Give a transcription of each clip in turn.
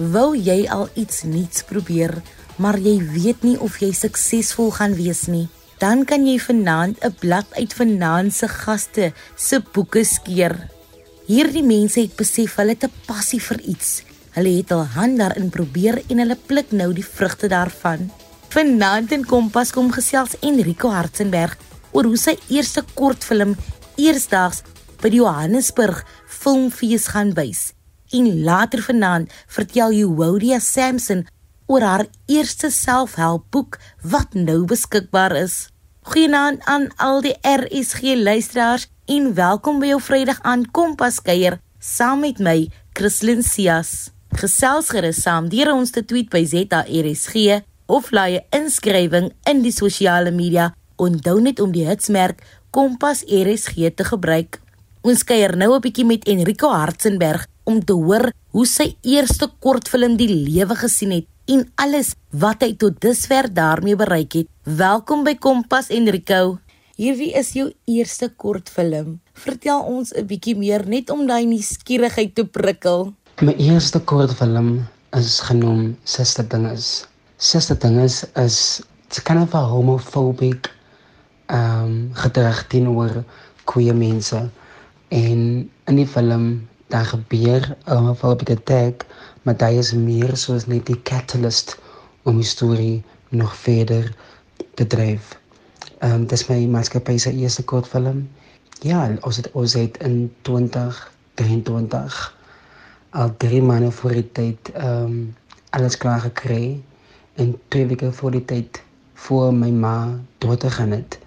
Wou jy al iets nuuts probeer, maar jy weet nie of jy suksesvol gaan wees nie? Dan kan jy vanaand 'n blad uit vanaand se gaste se boeke skeer. Hierdie mense het besef hulle het 'n passie vir iets. Hulle het al hand daarin probeer en hulle pluk nou die vrugte daarvan. Vanaand in Kompas kom gesels Enrico Hartzenberg oor hoe sy eerste kortfilm eersdaags by die Johannesburg Filmfees gaan wys. En later vanaand vertel Euodia Samson oor haar eerste selfhelpboek wat nou beskikbaar is. Goeienaand aan al die RSG luisteraars en welkom by jou Vrydag aan Kompas kuier saam met my Christlyn Cias. Gesels gerus saam deur ons te tweet by ZARSG of laai 'n inskrywing in die sosiale media. Onthou net om die hitsmerk Kompas RSG te gebruik. Ons kuier nou 'n bietjie met Enrico Hartzenberg om te hoor hoe sy eerste kortfilm die lewe gesien het en alles wat hy tot dusver daarmee bereik het. Welkom by Kompas Enrico. Hierdie is jou eerste kortfilm. Vertel ons 'n bietjie meer net om daai nuuskierigheid te prikkel. My eerste kortfilm is genoem Sister Dinges. Sister Dinges is it's kind of homophobic um gedrag teenoor queer mense en in die film daar gebeur 'n homophobic attack maar dit is meer soos net die catalyst om die storie nog verder te dryf. Um dis my maatskappy se eerste kortfilm. Ja, ons het ons het in 2023 al drie maande voor die tyd um alles klaar gekry en twee weke voor die tyd voor my ma dood gegaan het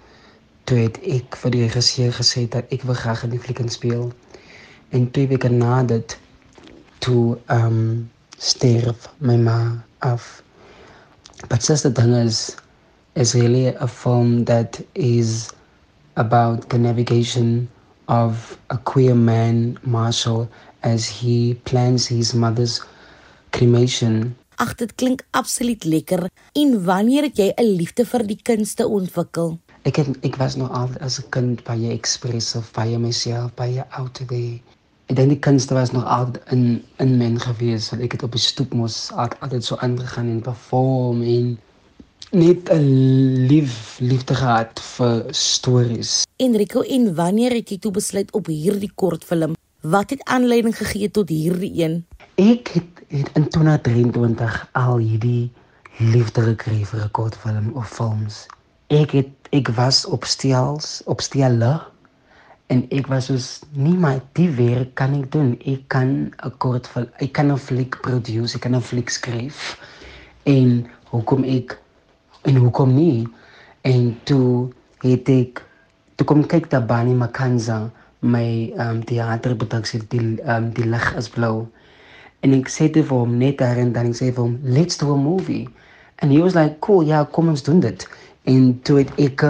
toe het ek vir die regisseur gesê dat ek wil graag in die fliek speel. En twee weke na dit toe ehm um, sterf my ma af. But just the thing is is really a film that is about the navigation of a queer man, Marshall, as he plans his mother's cremation. Ag dit klink absoluut lekker. En wanneer het jy 'n liefde vir die kunste ontwikkel? Ek het ek was nog altyd as 'n kind baie ekspressief, baie myself, baie out there. Ek dink die kunste was nog altyd in in my gewees. Ek het op die stoep mos altyd so aangegaan en perform en net 'n lief liefde gehad vir stories. Enrico, en wanneer het jy toe besluit op hierdie kortfilm? Wat het aanleiding gegee tot hierdie een? Ek het, het in 2023 al hierdie liefde gekry vir 'n kortfilm of films. Ek het ek was op stels op stelle en ek was soos nie my die werk kan ek doen. Ek kan 'n kort vir ek kan 'n fliek produce ek kan 'n fliek skryf. En hoekom ek en hoekom nie? En toe het ek toe kom kyk daar Bani Makanza my um teaterproduksie die um die lig is blou. En ek sê dit vir hom net daar en dan ek sê vir hom let's do a movie. And he was like cool ja kom ons doen dit. En toe het ek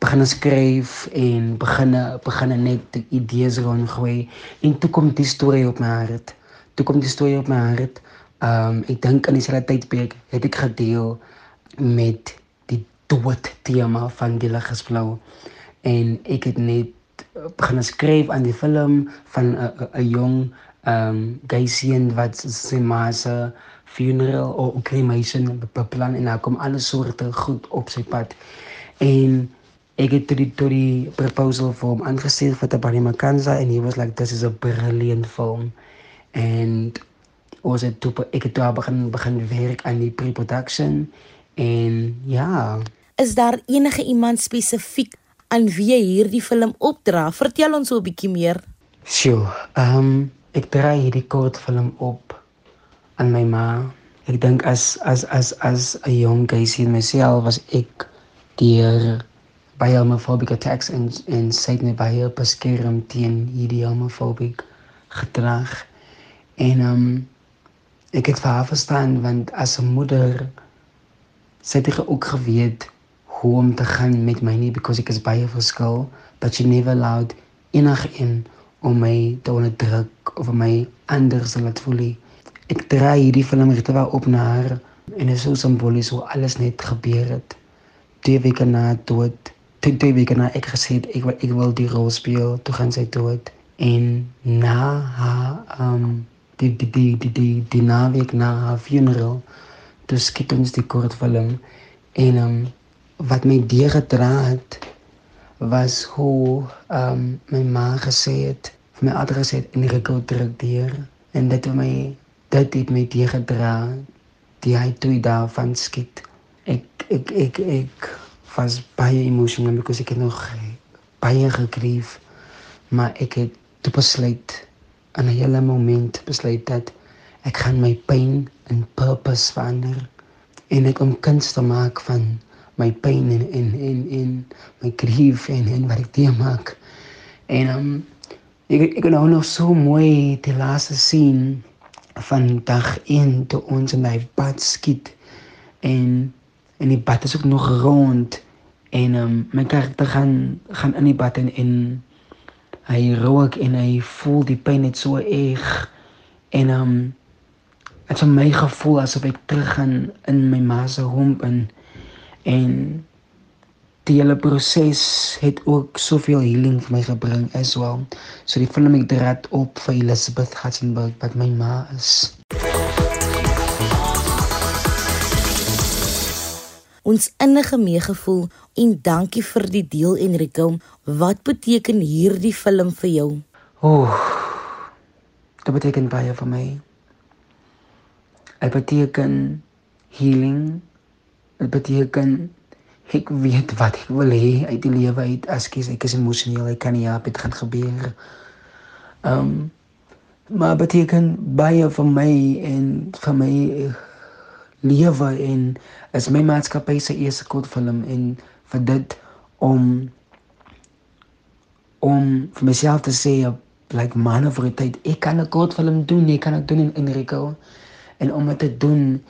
begin skryf en begin begin net idees rondgooi en toe kom die storie op my hart. Toe kom die storie op my hart. Ehm um, ek dink in dieselfde tydperk het ek gedeel met die dood tema van die lig is blou en ek het net begin skryf aan die film van 'n jong ehm um, seun wat sy ma se funeral of cremation beplan en daar kom alles soorte goed op sy pad. En ek het die tot die proposal vir hom aangestel vir Tabani Makanza and he was like this is a brilliant film. And ons het toe ek het toe begin begin werk aan die pre-production en ja. Is daar enige iemand spesifiek aan wie jy hierdie film opdra? Vertel ons so 'n bietjie meer. Sjoe, ehm um, ek dra hierdie kortfilm op aan my ma. Ek dink as as as as 'n jong geisie myself was ek deur baie homofobiese attacks en en sy het my baie beskerm teen hierdie homofobiese gedrag. En um, ek het vir haar verstaan want as 'n moeder sy het ook geweet hoe om te gaan met my nie because ek is baie verskil but she never allowed enigiemand om my te onderdruk of my anders te laat voel nie ek draai hierdie film regtig op na haar en dit is so simbolies hoe alles net gebeur het. Twee weke na dood, twee, twee weke na ek gesê het ek ek wil die rol speel, toe gaan sy dood. En na haar um die die die die die, die naweek na haar funeral toe skiet ons die kortfilm. En um, wat my deurgedra het was hoe um, my ma gesê het vir my adres het in rekel druk deur. En dit het my dit het my deurgedra die hy toe daarvan skiet. Ek ek ek ek was baie emosioneel because ek het nog baie gekrief maar ek het toe besluit in 'n hele moment besluit dat ek gaan my pyn in purpose verander en ek om kuns te maak van my pyn en en en en my grief en en wat ek dit maak en um, ek ek kan nou so mooi die laaste scene van dag 1 toe ons in die bad skiet en en die bad is ook nog rond en um, my karakter gaan gaan in die bad en, en hy rook en hy voel die pyn net so erg en um het so my gevoel asof ek terug gaan in my ma se homp en en die hele proses het ook soveel healing vir my gebring as well. So die film ek draad op vir Elizabeth Hatzenberg wat my ma is Ons innige meegevoel en dankie vir die deel Enrico. Wat beteken hierdie film vir jou? Ooh. Dit beteken baie vir my. Dit beteken healing. Dit beteken ek weet wat ek wil hê uit die lewe uit as ek is emosioneel, ek kan nie help dit gaan gebeur. Ehm um, maar beteken baie vir my en vir my lewe en is my maatskappy se eerste kortfilm en vir dit om om vir myself te sê like man of the tyd ek kan 'n kortfilm doen ek kan dit doen in Enrico. En om dit te doen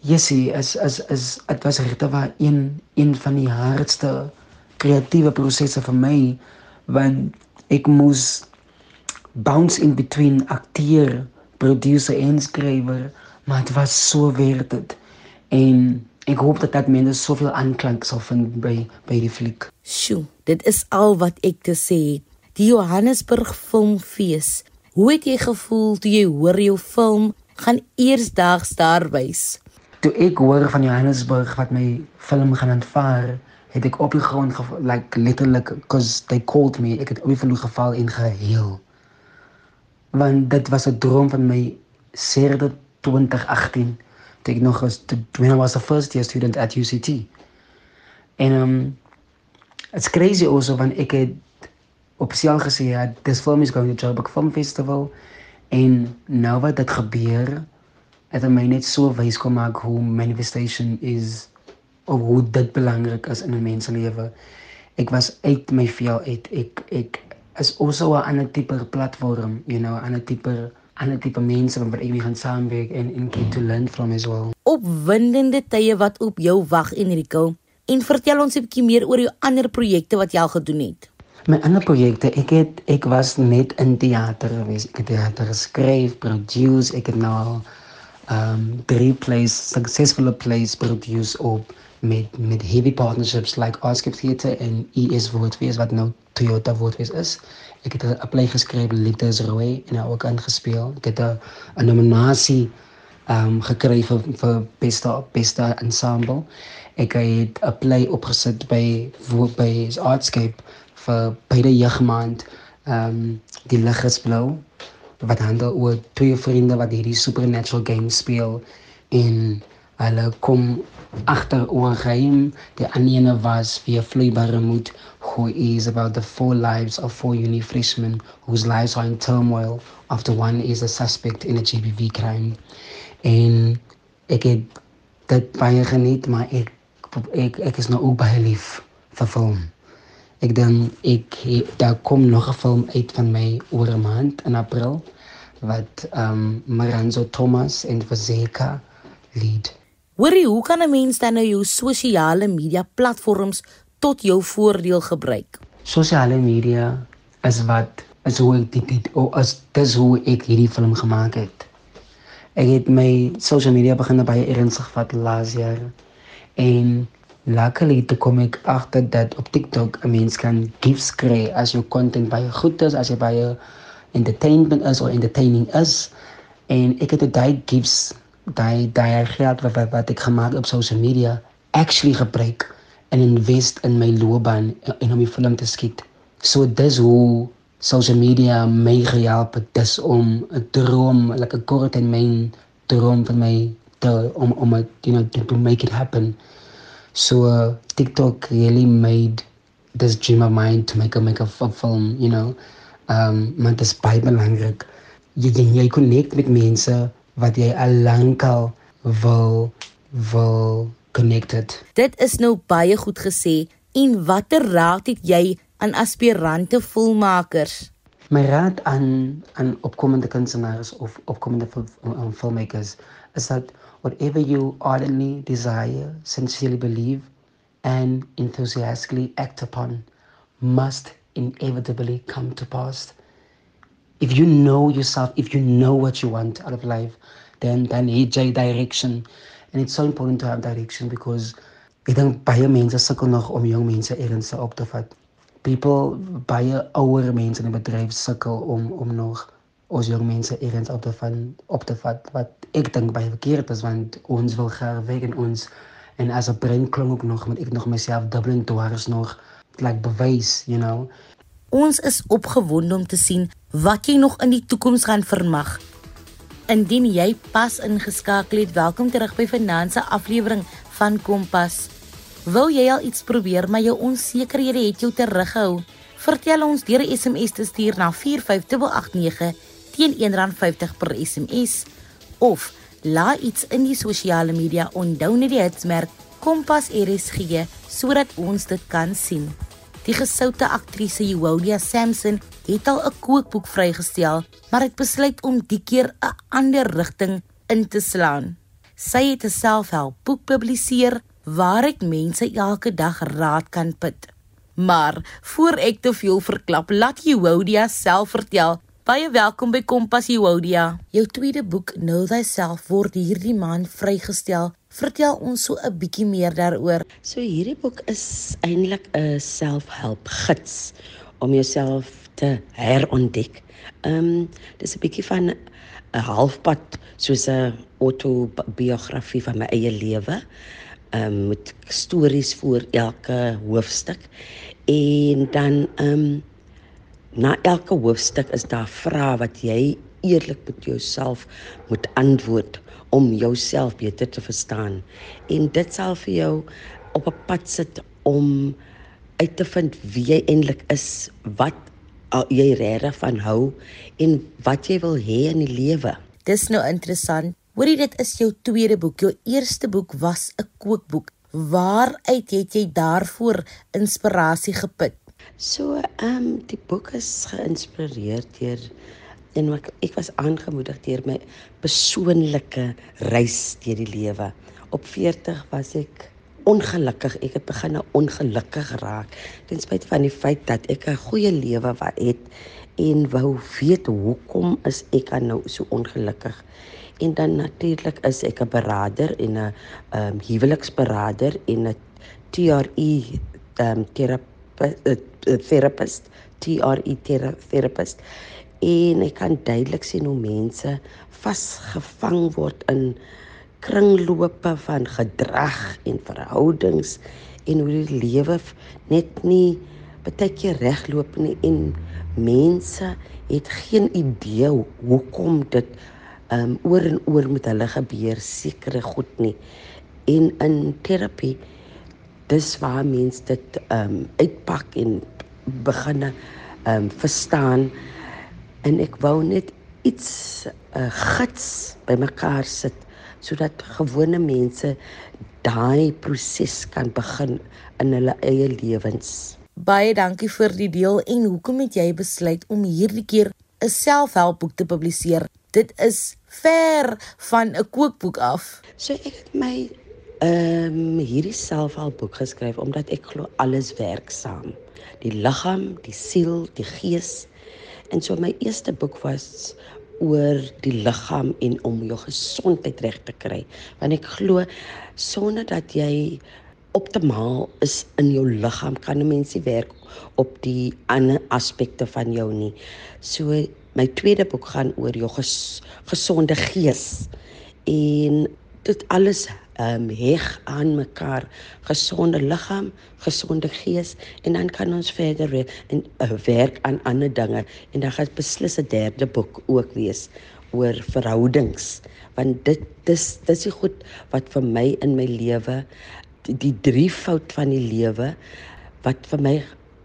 Jessie is is is dit was regtig waar een een van die hardste kreatiewe prosesse vir my want ek moes bounce in between akteur, producer en skrywer maar dit was so werd dit en ek hoop dat dit mense soveel aanklank sal vind by by die fliek. Sjoe, dit is al wat ek te sê het. Die Johannesburg Filmfees. Hoe het jy gevoel toe jy hoor jou film gaan eersdaags daar wys? Toe ek hoor van Johannesburg wat my film gaan aanvaar, het ek op die grond like letterlik cuz they called me, ek het op die vloer geval en geheel. Want dit was 'n droom van my sedert 2018 toe ek nog was when I was a first year student at UCT. En um it's crazy also when ek het op seel gesê ja, this film is going to Joburg Film Festival en nou wat dit gebeur het my net so wys kom maak hoe manifestation is of hoe dit belangrik is in 'n mens se lewe. Ek was uit my vel uit. Ek ek is also 'n ander tipe platform, you know, 'n ander tipe ander tipe mense wat ek mee gaan saamwerk en en get to learn from as well. Opwindende tye wat op jou wag Enrico. En vertel ons 'n bietjie meer oor jou ander projekte wat jy al gedoen het. My ander projekte, ek het ek was net in teater gewees. Ek het teater geskryf, produce, ek het nou um drie plays, successful plays produce op met met heavy partnerships like Oscar Theatre en ES Woordfees wat nou Toyota Woordfees is. Ek het 'n play geskryf Liefde is rooi en ook ingespeel. Ek het 'n nominasie ehm um, gekry vir vir beste beste ensemble. Ek het 'n play opgesit by by Artscape vir beide jeugmaand ehm um, die lig is blou wat handel oor twee vriende wat hierdie supernatural game speel en hulle kom agter oor geheim die aniene was via vloeibare moed. Who is about the four lives of four uni freshmen whose lives are in turmoil after one is a suspect in a GBV crime. En ek het dit baie geniet maar ek ek ek is nou ook baie lief vir film. Ek dan ek daar kom nog 'n film uit van my oor 'n maand in april wat um Maranzo Thomas en Vazeka lead Hoorie, hoe kan 'n mens dan nou jou sosiale media platforms tot jou voordeel gebruik? Sosiale media is wat is hoe ek dit dit of as dis hoe ek hierdie film gemaak het. Ek het my social media begin baie ernstig vat laas jaar en luckily toe kom ek agter dat op TikTok 'n mens kan gifts kry as jou content baie goed is, as jy baie entertainment is of entertaining is. En ek het daai gifts, daai daai geld wat wat, wat ek gemaak op social media actually gebruik en invest in my loopbaan en om die film te skiet. So dis hoe social media my gehelp het dis om 'n droom, like 'n kort en myn droom van my te, om om het, you know to, to make it happen. So uh, TikTok really made this dream of mine to make a make a film, you know. Um maar dit is baie belangrik. Jy jy, jy connect met mense wat jy al lank al wil wil connected. Dit is nou baie goed gesê. En watter raad het jy aan aspirante filmmakers? My raad aan aan opkomende kunstenaars of opkomende um, filmmakers is dat whatever you ardently desire, sincerely believe and enthusiastically act upon must inevitably come to pass. If you know yourself, if you know what you want out of life, then then need direction. And it's so important to have direction because ek dink baie mense sukkel nog om jong mense eers op te vat. People baie ouer mense in die bedryf sukkel om om nog ons jong mense eers op te van op te vat wat ek dink baie verkeerd is want ons wil graag weg in ons en as 'n brein klink ook nog met ek nog myself dubbel en dwars nog like bewys, you know. Ons is opgewonde om te sien wat jy nog in die toekoms gaan vermag. Indien jy pas ingeskakel het, welkom terug by Finanse aflewering van Kompas. Wil jy al iets probeer maar jou onsekerhede het jou terughou? Vertel ons deur 'n SMS te stuur na 45889 teen R1.50 per SMS of laai iets in die sosiale media onthou net die hitsmerk Kompas RSG sodat ons dit kan sien. Die gesoute aktrise Julia Samson het al 'n kookboek vrygestel, maar het besluit om die keer 'n ander rigting in te slaan. Sy het 'n selfhelp boek publiseer waaruit mense elke dag raad kan put. Maar voor ek te veel verklap, laat Julia self vertel. Baie welkom by Kompas Julia. Jou tweede boek, Know Thyself, word hierdie maand vrygestel Vertel ons so 'n bietjie meer daaroor. So hierdie boek is eintlik 'n self-help gids om jouself te herontdek. Ehm um, dis 'n bietjie van 'n halfpad soos 'n autobiografie van my eie lewe. Ehm um, met stories vir elke hoofstuk en dan ehm um, na elke hoofstuk is daar vrae wat jy eerlik met jouself moet antwoord om jouself beter te verstaan en dit sal vir jou op 'n pad sit om uit te vind wie jy eintlik is, wat jy regtig van hou en wat jy wil hê in die lewe. Dis nou interessant. Hoorie dit is jou tweede boek. Jou eerste boek was 'n kookboek. Waaruit het jy daarvoor inspirasie geput? So, ehm um, die boek is geïnspireer deur en ek ek was aangemoedig deur my persoonlike reis deur die lewe. Op 40 was ek ongelukkig. Ek het begin ongelukkig raak ten spyte van die feit dat ek 'n goeie lewe wat het en wou weet hoekom is ek nou so ongelukkig. En dan natuurlik is ek 'n beraader en 'n ehm um, huweliksberaader en 'n TRE ehm um, therapist, TRE therapist en ek kan duidelik sien hoe mense vasgevang word in kringlope van gedrag en verhoudings en hoe die lewe net nie baie keer regloop nie en mense het geen idee hoekom dit um oor en oor met hulle gebeur sekere goed nie. En in terapie dis waar mense dit um uitpak en begin um verstaan en ek wou net iets 'n uh, gids bymekaar sit sodat gewone mense daai proses kan begin in hulle eie lewens. Baie dankie vir die deel en hoekom het jy besluit om hierdie keer 'n selfhelpboek te publiseer? Dit is ver van 'n kookboek af. So ek het my ehm um, hierdie selfhelpboek geskryf omdat ek glo alles werk saam. Die liggaam, die siel, die gees En so my eerste boek was oor die liggaam en om jou gesondheid reg te kry. Want ek glo sonder dat jy optimaal is in jou liggaam kan 'n mens nie werk op die ander aspekte van jou nie. So my tweede boek gaan oor jou ges, gesonde gees en dit alles ehm um, heg aan mekaar gesonde liggaam, gesonde gees en dan kan ons verder en uh, werk aan ander dinge en dan gaan beslis 'n derde boek ook wees oor verhoudings want dit dis dis is goed wat vir my in my lewe die, die drie fout van die lewe wat vir my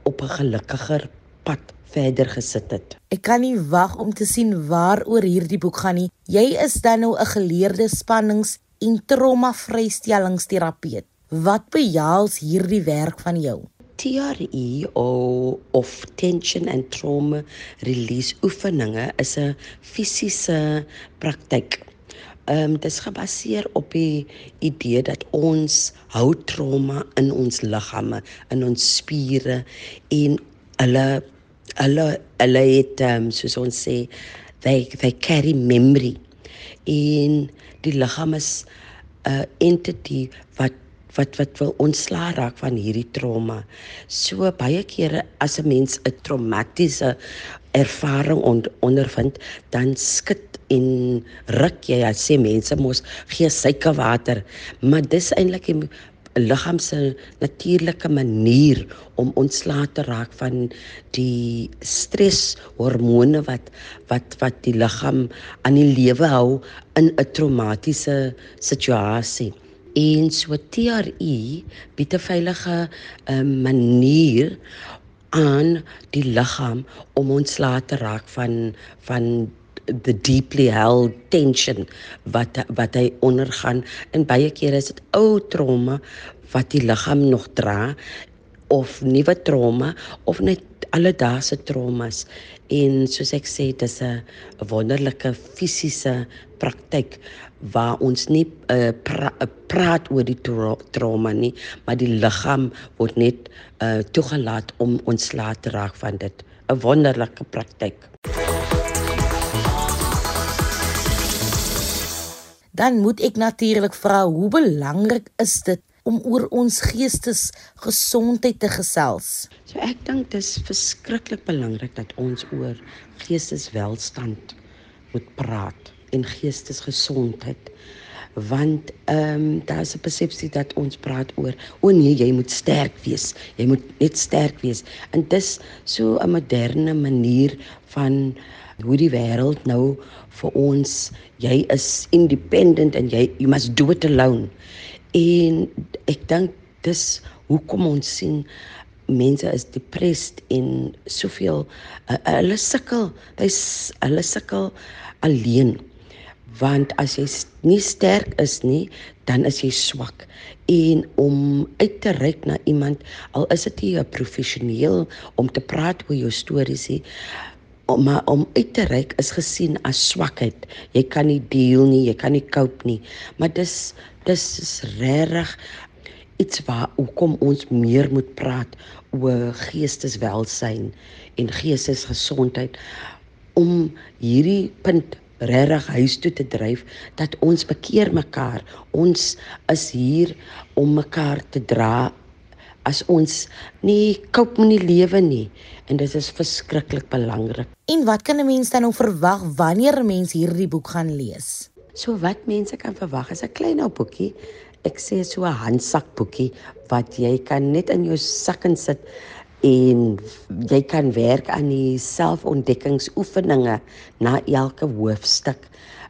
op 'n gelukkiger pad verder gesit het. Ek kan nie wag om te sien waaroor hierdie boek gaan nie. Jy is dan nou 'n geleerde spannings en trauma-vrystellingsterapeut. Wat behels hierdie werk van jou? TRE of tension and trauma release oefeninge is 'n fisiese praktyk. Ehm um, dit is gebaseer op die idee dat ons hou trauma in ons liggame, in ons spiere en hulle hulle hulle het um, soos ons sê they they carry memory en die liggaam is 'n uh, entity wat wat wat wil ontslaa raak van hierdie trauma. So baie kere as 'n mens 'n traumatiese ervaring on, ondervind, dan skud en ruk jy, ja, sê mense mos gee suikerwater, maar dis eintlik 'n liggaam se natuurlike manier om ontslae te raak van die streshormone wat wat wat die liggaam aan die lewe hou in 'n traumatiese situasie. En so TRE bied 'n veilige um, manier aan die liggaam om ontslae te raak van van the deeply held tension wat wat hy ondergaan. En baie kere is dit ou trauma wat die liggaam nog dra of nuwe trauma of net alledaagse traumas. En soos ek sê dis 'n wonderlike fisiese praktyk waar ons nie uh, pra, uh, praat oor die tra trauma nie maar die liggaam word net uh, toegelaat om ontslae te raak van dit. 'n wonderlike praktyk dan moet ek natuurlik vra hoe belangrik is dit om oor ons geestesgesondheid te gesels. So ek dink dis verskriklik belangrik dat ons oor geesteswelstand moet praat en geestesgesondheid want ehm um, daar's 'n persepsie dat ons praat oor o nee jy moet sterk wees. Jy moet net sterk wees. En dis so 'n moderne manier van hoe die wêreld nou vir ons jy is independent en jy you must do it alone. En ek dink dis hoekom ons sien mense is depressed en soveel uh, hulle sukkel hulle sukkel alleen. Want as jy nie sterk is nie dan is jy swak. En om uit te reik na iemand al is dit 'n professioneel om te praat oor jou stories nie maar om uit te reik is gesien as swakheid. Jy kan nie deel nie, jy kan nie cope nie. Maar dis dis is regtig iets waar hoekom ons meer moet praat oor geesteswelsyn en geestesgesondheid om hierdie punt regtig huis toe te dryf dat ons bekeer mekaar. Ons is hier om mekaar te dra as ons nie koop met die lewe nie en dit is verskriklik belangrik. En wat kan 'n mens dan nou verwag wanneer 'n mens hierdie boek gaan lees? So wat mense kan verwag is 'n klein ou boekie. Ek sê so 'n handsak boekie wat jy kan net in jou sak insit en jy kan werk aan die selfontdekkingsoefeninge na elke hoofstuk.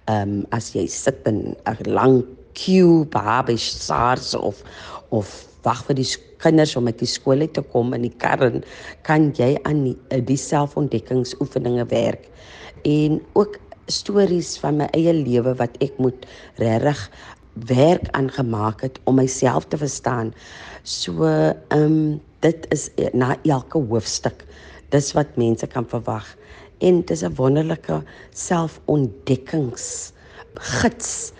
Ehm um, as jy sit in 'n lang queue by SARS of of wag vir die kinders om uit die skool uit te kom in die kar en kan jy aan die, eh, die selfontdekkingsoefeninge werk en ook stories van my eie lewe wat ek moet regtig werk aan gemaak het om myself te verstaan. So ehm um, dit is eh, na elke hoofstuk. Dis wat mense kan verwag en dis 'n wonderlike selfontdekkings gids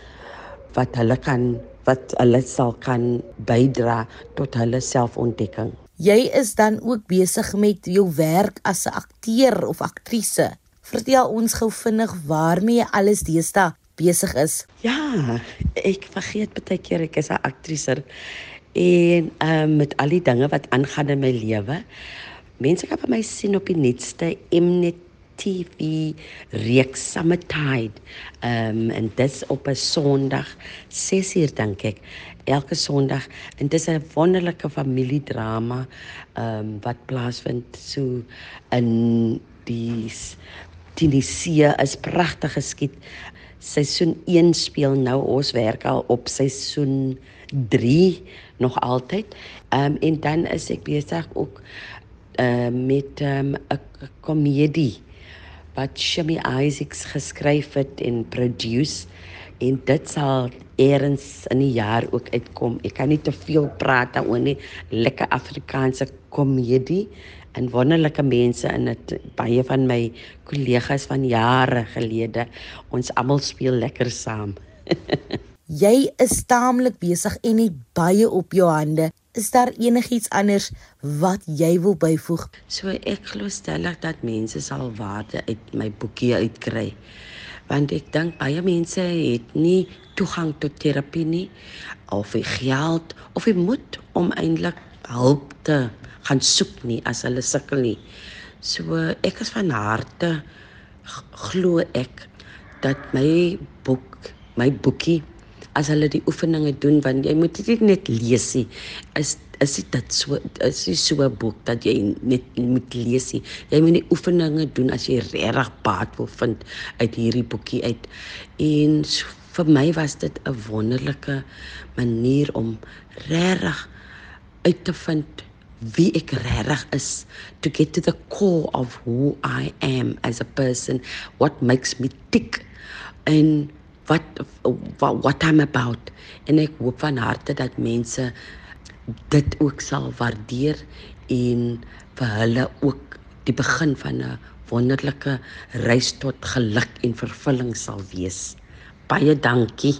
wat hulle kan wat hulle sal kan bydra tot hulle selfontdekking. Jy is dan ook besig met jou werk as 'n akteur of aktrise. Vertel ons gou vinnig waarmee jy alles deesdae besig is. Ja, ek vergeet baie keer ek is 'n aktrise en um, met al die dinge wat aangaan in my lewe. Mense kan by my sien op die nuutste Mnet TV reeks Summertide. Ehm um, en dit op 'n Sondag 6uur dink ek. Elke Sondag en dit is 'n wonderlike familiedrama ehm um, wat plaasvind so in die Tennessee is pragtig geskied. Seisoen 1 speel nou ons werk al op seisoen 3 nog altyd. Ehm um, en dan is ek besig ook uh, met ehm, 'n um, komedie wat Shimmy Isaacs geskryf het en produce en dit sal eers in die jaar ook uitkom. Ek kan nie te veel praat daaroor nie. Lekker Afrikaanse komedie en wonderlike mense in dit baie van my kollegas van jare gelede. Ons almal speel lekker saam. Jy is taamlik besig en het baie op jou hande. Is daar enigiets anders wat jy wil byvoeg? So ek glo stellig dat mense sal waarde uit my boekie uitkry. Want ek dink baie mense het nie toegang tot terapie nie of die geld of die moed om eintlik hulp te gaan soek nie as hulle sukkel nie. So ek is van harte glo ek dat my boek, my boekie as hulle die oefeninge doen want jy moet dit net lees nie is is dit so is dit so 'n boek dat jy net moet lees nie jy moet die oefeninge doen as jy regtig baat wil vind uit hierdie boekie uit. En vir my was dit 'n wonderlike manier om regtig uit te vind wie ek regtig is to get to the core of who i am as a person what makes me tick. And wat wat what I'm about en ek hoop van harte dat mense dit ook sal waardeer en vir hulle ook die begin van 'n wonderlike reis tot geluk en vervulling sal wees. Baie dankie.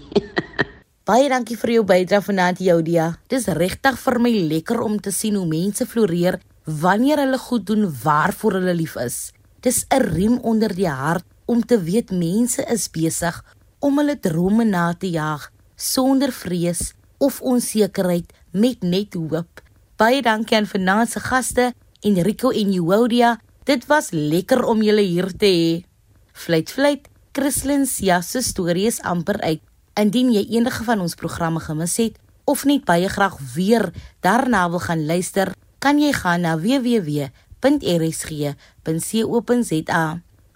Baie dankie vir jou bydrae vanaand Joudia. Dis regtig vir my lekker om te sien hoe mense floreer wanneer hulle goed doen waarvoor hulle lief is. Dis 'n riem onder die hart om te weet mense is besig om hulle drome na te jaag sonder vrees of onsekerheid met net hoop. Baie dankie aan vanaand se gaste Enrico en Euodia. Dit was lekker om julle hier te hê. Fluit fluit, Christlyn Sia se storie is amper uit. Indien jy enige van ons programme gemis het of net baie graag weer daarna wil gaan luister, kan jy gaan na www.rsg.co.za.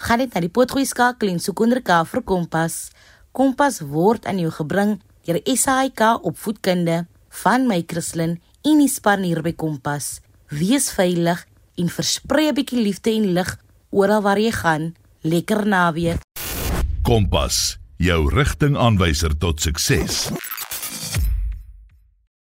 Gaan net na die potgooi skakel en soek onder K vir Kompas. Kompas word aan jou gebring deur SAIK opvoedkunde van my Christlyn en die span hier by Kompas. Wees veilig en versprei 'n bietjie liefde en lig oral waar jy gaan. Lekker naweek. Kompas, jou rigtingaanwyser tot sukses.